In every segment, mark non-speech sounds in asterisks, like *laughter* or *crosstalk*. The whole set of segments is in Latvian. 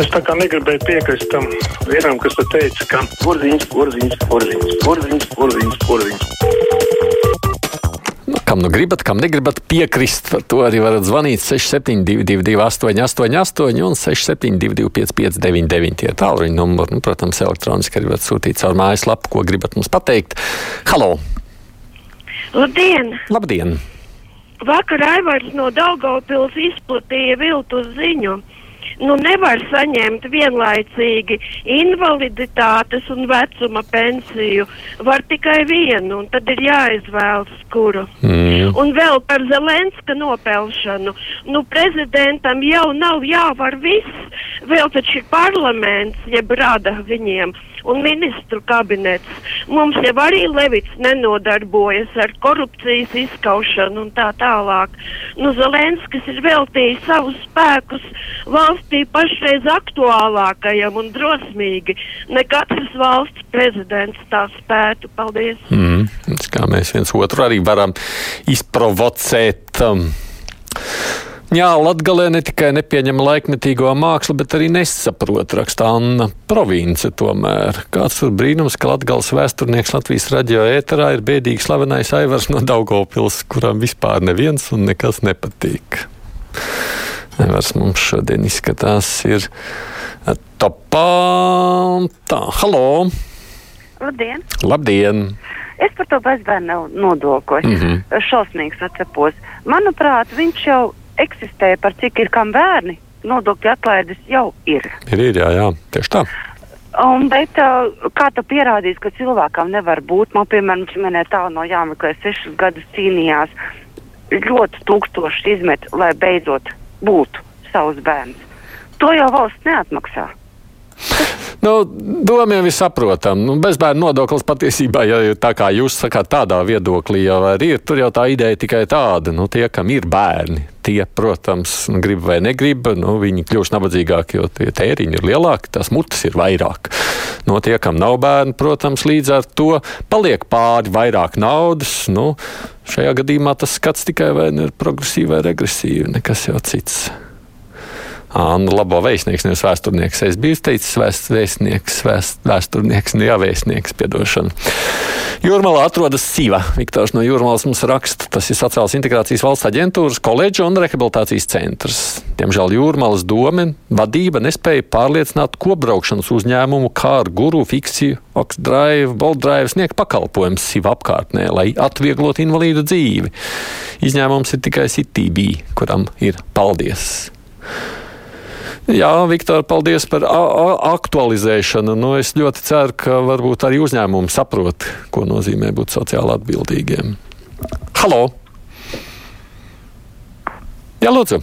Es tā kā negribēju piekrist tam vienam, kas te teica, ka porziņš, porziņš, porziņš, porziņš, porziņš, porziņš. Nu, kam nu gribat, kam negribat piekrist, par to arī varat zvanīt 6722, 888, un 672, 559, tie tālruņa numuri. Nu, protams, elektroniski arī varat sūtīt caur mājaslapu, ko gribat mums pateikt. Halo! Labdien! Labdien! Vakar Aivars no Daugavpils izplatīja viltu ziņu nu, nevar saņemt vienlaicīgi invaliditātes un vecuma pensiju. Var tikai vienu, un tad ir jāizvēlas, kuru. Mm. Un vēl par Zelenska nopelšanu. Nu, prezidentam jau nav jāvar viss, vēl taču ir parlaments, jeb rada viņiem un ministru kabinets. Mums jau arī Levits nenodarbojas ar korupcijas izskaušanu un tā tālāk. Nu, Zelenskis ir veltījis savus spēkus valstī pašreiz aktuālākajam un drosmīgi. Ne katrs valsts prezidents tā spētu. Paldies! Mm, kā mēs viens otru arī varam izprovocēt. Um, Jā, Latvijā ne tikai nepieņem laikmetīgo mākslu, bet arī nesaprot, rakstā Anna province. Tomēr kāds tur brīnums, ka Latvijas vēsturnieks Latvijas radio ēterā ir bēdīgi slavenais Aivars no Daugopils, kuram vispār neviens un nekas nepatīk. Aivars mums šodien izskatās ir topā. Tā, halo! Labdien! Labdien! Es par to bezbērnu nodokli mm -hmm. šausmīgs atcepos. Manuprāt, viņš jau eksistē, par cik ir kam bērni, nodokļu atlaides jau ir. Ir, ir jā, jā, tieši tā. Un, bet kā tu pierādīsi, ka cilvēkam nevar būt? Man, piemēram, ģimenē tālu no jāmeklē, sešus gadus cīnījās, ļoti tūkstoši izmet, lai beidzot būtu savs bērns. To jau valsts neatmaksā. Nu, jau ir saprotama. Nu, bezbērnu nodoklis patiesībā, ja tā kā jūs sakāt, tādā viedoklī jau ir, tur jau tā ideja tikai tāda, nu, tie, kam ir bērni, tie, protams, grib vai negrib, nu, viņi kļūst nabadzīgāki, jo tie tēriņi ir lielāki, tās mutes ir vairāk. No tie, kam nav bērni, protams, līdz ar to paliek pāri vairāk naudas. Nu, šajā gadījumā tas skats tikai vai nu ir progresīvi vai regresīvi, nekas jau cits. Anna Labo vēstnieks, nevis vēsturnieks. Es biju teicis vēst, vēstnieks, vēst, vēsturnieks, nu jāvēstnieks, piedošana. Jūrmalā atrodas Sīva. Viktors no Jūrmalas mums raksta, tas ir sociālās integrācijas valsts aģentūras, koledža un rehabilitācijas centrs. Diemžēl Jūrmalas doma vadība nespēja pārliecināt kopbraukšanas uzņēmumu kā ar guru fiksiju, Oxdrive, Boldrive sniegt pakalpojumus Sīva apkārtnē, lai atvieglotu invalīdu dzīvi. Izņēmums ir tikai CTB, kuram ir paldies. Jā, Viktor, paldies par aktualizēšanu. Nu, es ļoti ceru, ka varbūt arī uzņēmumi saprot, ko nozīmē būt sociāli atbildīgiem. Halo! Jā, lūdzu!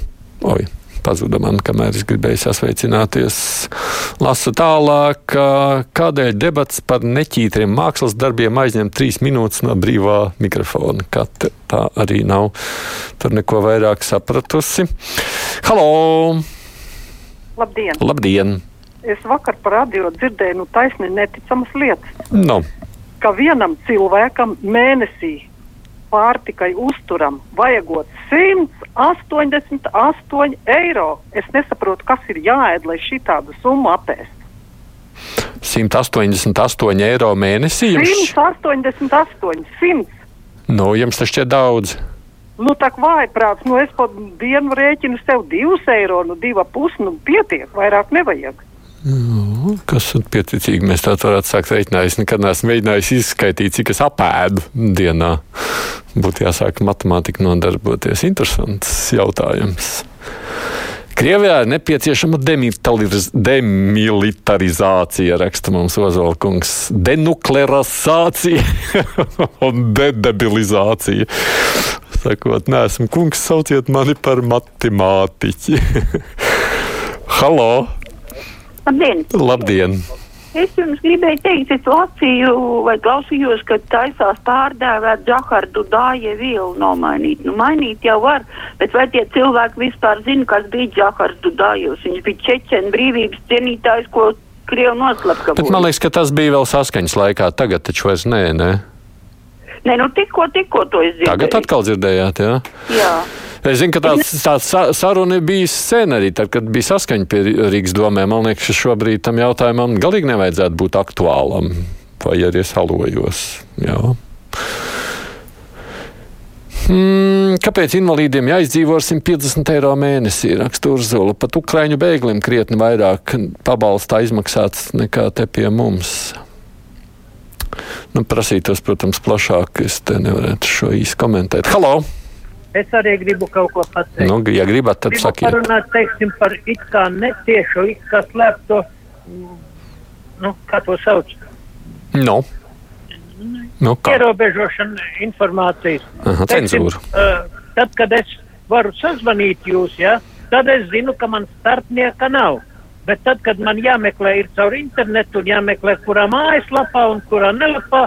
Oi! Pazuda man, kamēr es gribēju sasveicināties. Lasu tālāk, kādēļ debats par neķītriem mākslas darbiem aizņem trīs minūtes no brīvā mikrofona. Kā tā arī nav tur neko vairāk sapratusi. Halo! Labdien! Labdien. Es vakar par radio dzirdēju nu, taisni neticamas lietas. No. Ka vienam cilvēkam mēnesī pārtikai uzturam vajagot 188 eiro. Es nesaprotu, kas ir jāēd, lai šī tādu summu apēst. 188 eiro mēnesī? Jums... 188, 100. Nu, jums tas šķiet daudz. Nu, tā kā vājprāts, nu es pat dienu rēķinu sev divus eiro, nu divi pusi, nu pietiek, vairāk nevajag. Nu, kas ir pieticīgi? Mēs tā varētu sākt rēķināt. Es nekad neesmu mēģinājis izskaidrot, cik es apēdu dienā. Būtu jāsāk matemātika nodarboties. Interesants jautājums. Krievijā ir nepieciešama demilitarizācija, raksta mums Ozolkungs, denuklerizācija *laughs* un dedebilizācija sakot, neesmu kungs, sauciet mani par matemātiķi. *laughs* Halo! Labdien! Labdien. Es jums gribēju teikt, es lasīju vai klausījos, ka taisās pārdēvēt Džahardu dāja vielu nomainīt. Nu, mainīt jau var, bet vai tie cilvēki vispār zina, kas bija Džahardu dājos? Viņš bija Čečena brīvības cienītājs, ko Krievu noslapka. Bet man liekas, ka tas bija vēl saskaņas laikā, tagad taču vairs nē, nē. Nē, nu tikko, tikko to es dzirdēju. Tagad atkal dzirdējāt, jā? Jā. Es zinu, ka tāds, tāds sa- saruna bija sen arī, tad, kad bija saskaņa pie Rīgas domē. Man liekas, ka šobrīd tam jautājumam galīgi nevajadzētu būt aktuālam. Vai arī es halojos? Jā. Mm, kāpēc invalīdiem jāizdzīvo ar 150 eiro mēnesī? Raksta Urzula. Pat ukraiņu bēglim krietni vairāk pabalsta izmaksāts nekā te pie mums. Nu, prasītos, protams, plašāk. Es te nevarētu šo īsti komentēt. Halo! Es arī gribu kaut ko pateikt. Nu, ja gribat, tad gribu sakiet. parunāt, teiksim, par it kā netiešo, it kā slēpto, nu, kā to sauc, Nu, nu kā? ierobežošanu informācijas. Aha, cenzūra. uh, tad, kad es varu sazvanīt jūs, ja, tad es zinu, ka man starpnieka nav. Bet tad, kad man jāmeklē ir caur internetu un jāmeklē, kurā mājaslapā un kurā nelapā,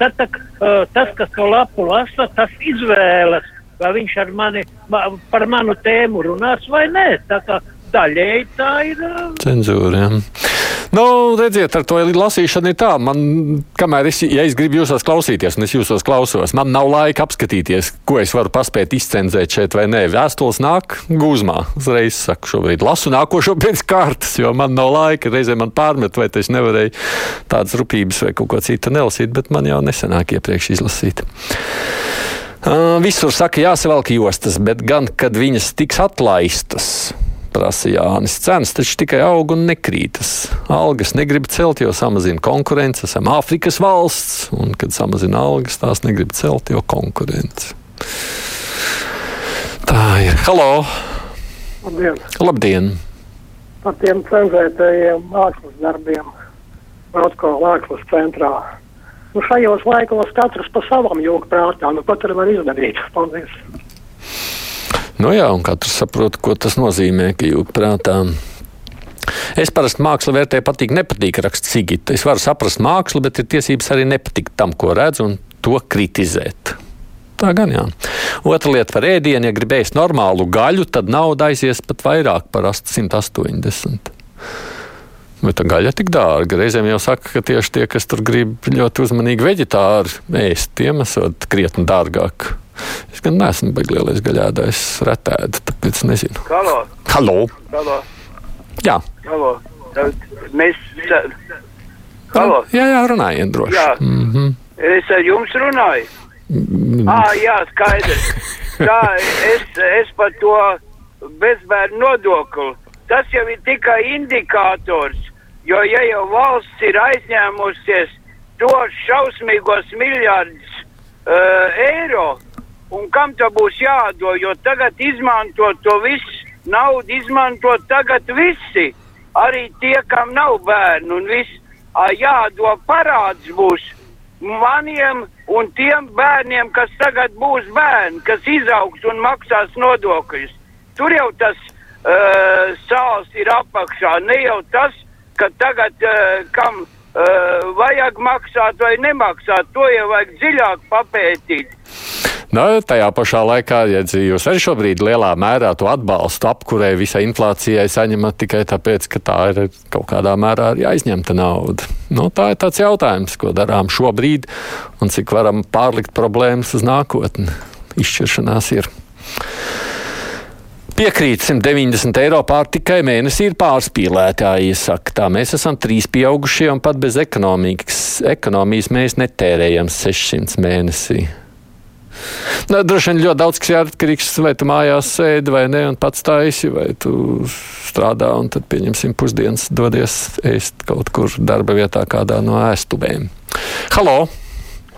tad tak, uh, tas, kas to lapu lasa, tas izvēlas, vai viņš ar mani, ma, par manu tēmu runās vai nē. Tā kā daļēji tā ir. Uh, Cenzūra. Jā. Nu, redziet, ar to lasīšanu ir tā, man, kamēr es, ja es gribu jūsos klausīties, un es jūsos klausos, man nav laika apskatīties, ko es varu paspēt izcenzēt šeit vai nē. Vēstules nāk gūzmā. Uzreiz saku, šobrīd lasu nākošo pēc kārtas, jo man nav laika. Reizē man pārmet, vai es nevarēju tādas rūpības vai kaut ko citu nelasīt, bet man jau nesenāk iepriekš izlasīt. Uh, visur saka, jāsavelk jostas, bet gan, kad viņas tiks atlaistas, prasa Jānis. Cenas taču tikai aug un nekrītas. Algas negrib celt, jo samazina konkurence. Esam Āfrikas valsts, un kad samazina algas, tās negrib celt, jo konkurence. Tā ir. Halo! Labdien! Labdien! Par tiem cenzētajiem mākslas darbiem Rotko mākslas centrā. Nu, šajos laikos katrs pa savam jūg prātā. Nu, ko tur var izdarīt? Paldies! Nu jā, un katrs saprot, ko tas nozīmē, ka jūt prātā. Es parasti mākslu vērtēju, patīk, nepatīk rakstīt Sigita. Es varu saprast mākslu, bet ir tiesības arī nepatikt tam, ko redzu, un to kritizēt. Tā gan jā. Otra lieta par ēdienu, ja gribēs normālu gaļu, tad nauda aizies pat vairāk par 180. Bet tā gaļa ir tik dārga. Reizēm jau saka, ka tieši tie, kas tur grib ļoti uzmanīgi veģetāri ēst, tiem esot krietni dārgāk. Es gan neesmu beigas lielais gaļādājs, retēdu, tāpēc nezinu. Halo, Halo! halo, Jā, halo. Mēs. Halo, jā, jā runājiet droši. Jā. Mm -hmm. es ar jums runāju. Ah, jā, skaidrs. Tā, es, es par to bezbērnu nodokli. Tas jau ir tikai indikators, jo ja jau valsts ir aizņēmusies tos šausmīgos miljardus uh, eiro, un kam to būs jādod, jo tagad izmanto to visu naudu, izmanto tagad visi, arī tie, kam nav bērnu, un viss jādod parāds būs maniem un tiem bērniem, kas tagad būs bērni, kas izaugs un maksās nodokļus. Tur jau tas uh, sāls ir apakšā, ne jau tas, ka tagad uh, kam uh, vajag maksāt vai nemaksāt, to jau vajag dziļāk papētīt. Nu, tajā pašā laikā, ja jūs arī šobrīd lielā mērā to atbalstu apkurē visai inflācijai saņemat tikai tāpēc, ka tā ir kaut kādā mērā arī aizņemta nauda. Nu, tā ir tāds jautājums, ko darām šobrīd un cik varam pārlikt problēmas uz nākotni. Izšķiršanās ir. Piekrīt 190 eiro pārtikai mēnesī ir pārspīlēti, kā iesaka. Tā mēs esam trīs pieaugušie un pat bez ekonomijas mēs netērējam 600 mēnesī. Nu, droši vien ļoti daudz kas ir atkarīgs no tā, vai tu mājās sēdi vai nē, un pats taisi, vai tu strādā, un tad pieņemsim pusdienas, dodies ēst kaut kur darba vietā, kādā no ēstuvēm. Halo!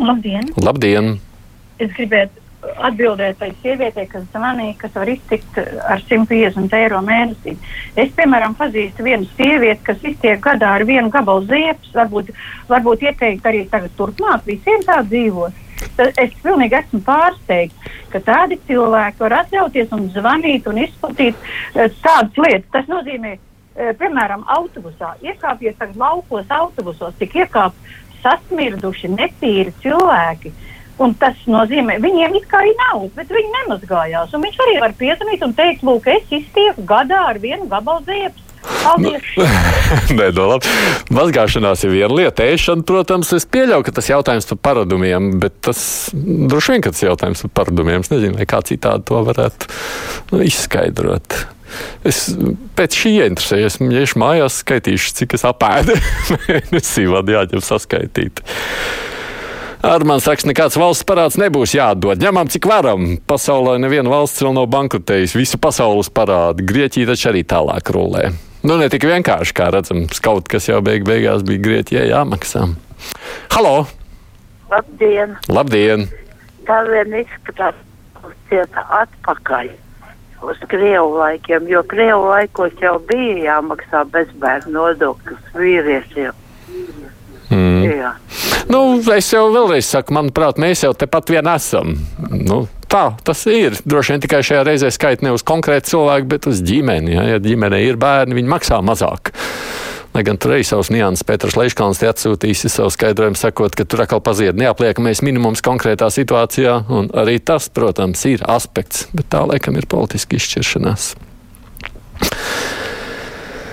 Labdien! Labdien! Es gribētu atbildēt tai sievietei, kas zvanīja, kas var iztikt ar 150 eiro mēnesī. Es, piemēram, pazīstu vienu sievieti, kas iztiek gadā ar vienu gabalu ziepes, varbūt, varbūt ieteikt arī tagad turpmāk visiem tā dzīvot. Tad es pilnīgi esmu pārsteigts, ka tādi cilvēki var atļauties un zvanīt un izplatīt uh, tādas lietas. Tas nozīmē, uh, piemēram, autobusā. Iekāpjies tagad laukos autobusos, tik iekāp sasmirduši, netīri cilvēki. Un tas nozīmē, viņiem it kā ir nauda, bet viņi nemazgājās. Un viņš arī var piezvanīt un teikt, lūk, es iztieku gadā ar vienu gabalu ziepes. Paldies! *laughs* Nē, no labi. Mazgāšanās ir viena lieta. Ēšana, protams, es pieļauju, ka tas jautājums par paradumiem, bet tas droši vien, ka tas jautājums par paradumiem. Es nezinu, kā citādi to varētu nu, izskaidrot. Es pēc šī ieinteresējos, ja es mājās skaitīšu, cik es apēdu *laughs* mēnesī, vēl jāņem saskaitīt. Ar man saka, nekāds valsts parāds nebūs jādod. Ņemam, cik varam. Pasaulē neviena valsts vēl nav bankrotējusi. Visu pasaules parādu. Grieķija taču arī tālāk rulē. Nu, ne tik vienkārši, kā redzam, kaut kas jau beig beigās bija Grieķijai jāmaksā. Halo! Labdien! Labdien! Tā vien izskatās, cieta atpakaļ uz Krievu laikiem, jo Krievu laikos jau bija jāmaksā bezbērnu nodoklis vīriešiem. Mm. Jā. Nu, es jau vēlreiz saku, manuprāt, mēs jau tepat vien esam. Nu, tā tas ir. Droši vien tikai šajā reizē skaita ne uz konkrētu cilvēku, bet uz ģimeni. Ja, ja ģimenē ir bērni, viņi maksā mazāk. Lai gan tur arī savs nianses Pēters Leiškalns atsūtīs savu skaidrojumu, sakot, ka tur atkal pazied neapliekamais minimums konkrētā situācijā, un arī tas, protams, ir aspekts, bet tā laikam ir politiski izšķiršanās.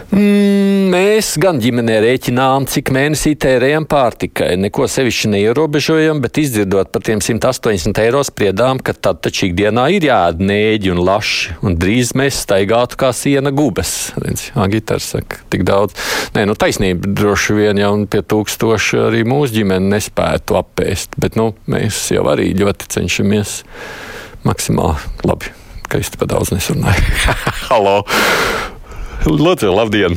Mm, mēs gan ģimenē rēķinām, cik mēnesī tērējam pārtikai. Neko sevišķi neierobežojam, bet izdzirdot par tiem 180 eiro spriedām, ka tad taču ikdienā ir jāēd nēģi un laši, un drīz mēs staigātu kā siena gubes. Agitars saka, tik daudz. Nē, nu taisnība droši vien jau pie tūkstoši arī mūsu ģimene nespētu apēst, bet nu, mēs jau arī ļoti cenšamies maksimāli labi, te pa daudz nesunāju. *laughs* Halo! Lūdzu, labdien!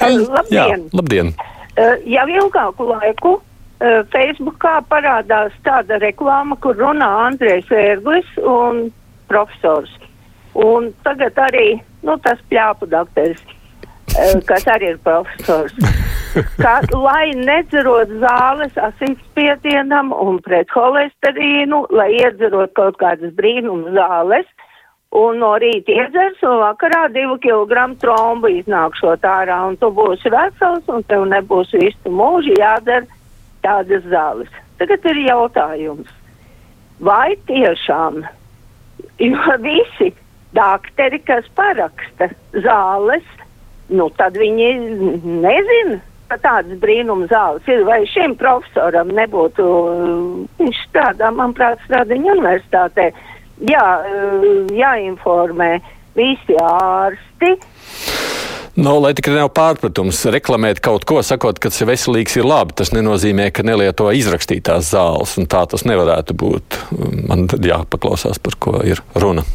Labdien! Jā, labdien. Uh, jau ilgāku laiku uh, Facebookā parādās tāda reklāma, kur runā Andrēs Ērglis un profesors. Un tagad arī nu, tas pļāpu dakteris, uh, kas arī ir profesors. *laughs* Ka, lai nedzerot zāles asītspiedienam un pret holesterīnu, lai iedzerot kaut kādas brīnums zāles, un no rīta iedzers, un vakarā divu kilogramu trombu iznākšot ārā, un tu būsi vesels, un tev nebūs visu mūžu jādara tādas zāles. Tagad ir jautājums, vai tiešām, jo visi dakteri, kas paraksta zāles, nu tad viņi nezina, ka tādas brīnuma zāles ir, vai šim profesoram nebūtu, viņš strādā, manuprāt, strādā universitātē, jā, jāinformē visi ārsti. No, lai tikai nav pārpratums, reklamēt kaut ko, sakot, ka tas ir veselīgs, ir labi. Tas nenozīmē, ka nelieto izrakstītās zāles, un tā tas nevarētu būt. Man tad jāpaklausās, par ko ir runa.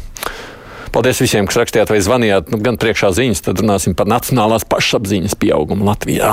Paldies visiem, kas rakstījāt vai zvanījāt. Nu, gan priekšā ziņas, tad runāsim par nacionālās pašapziņas pieaugumu Latvijā.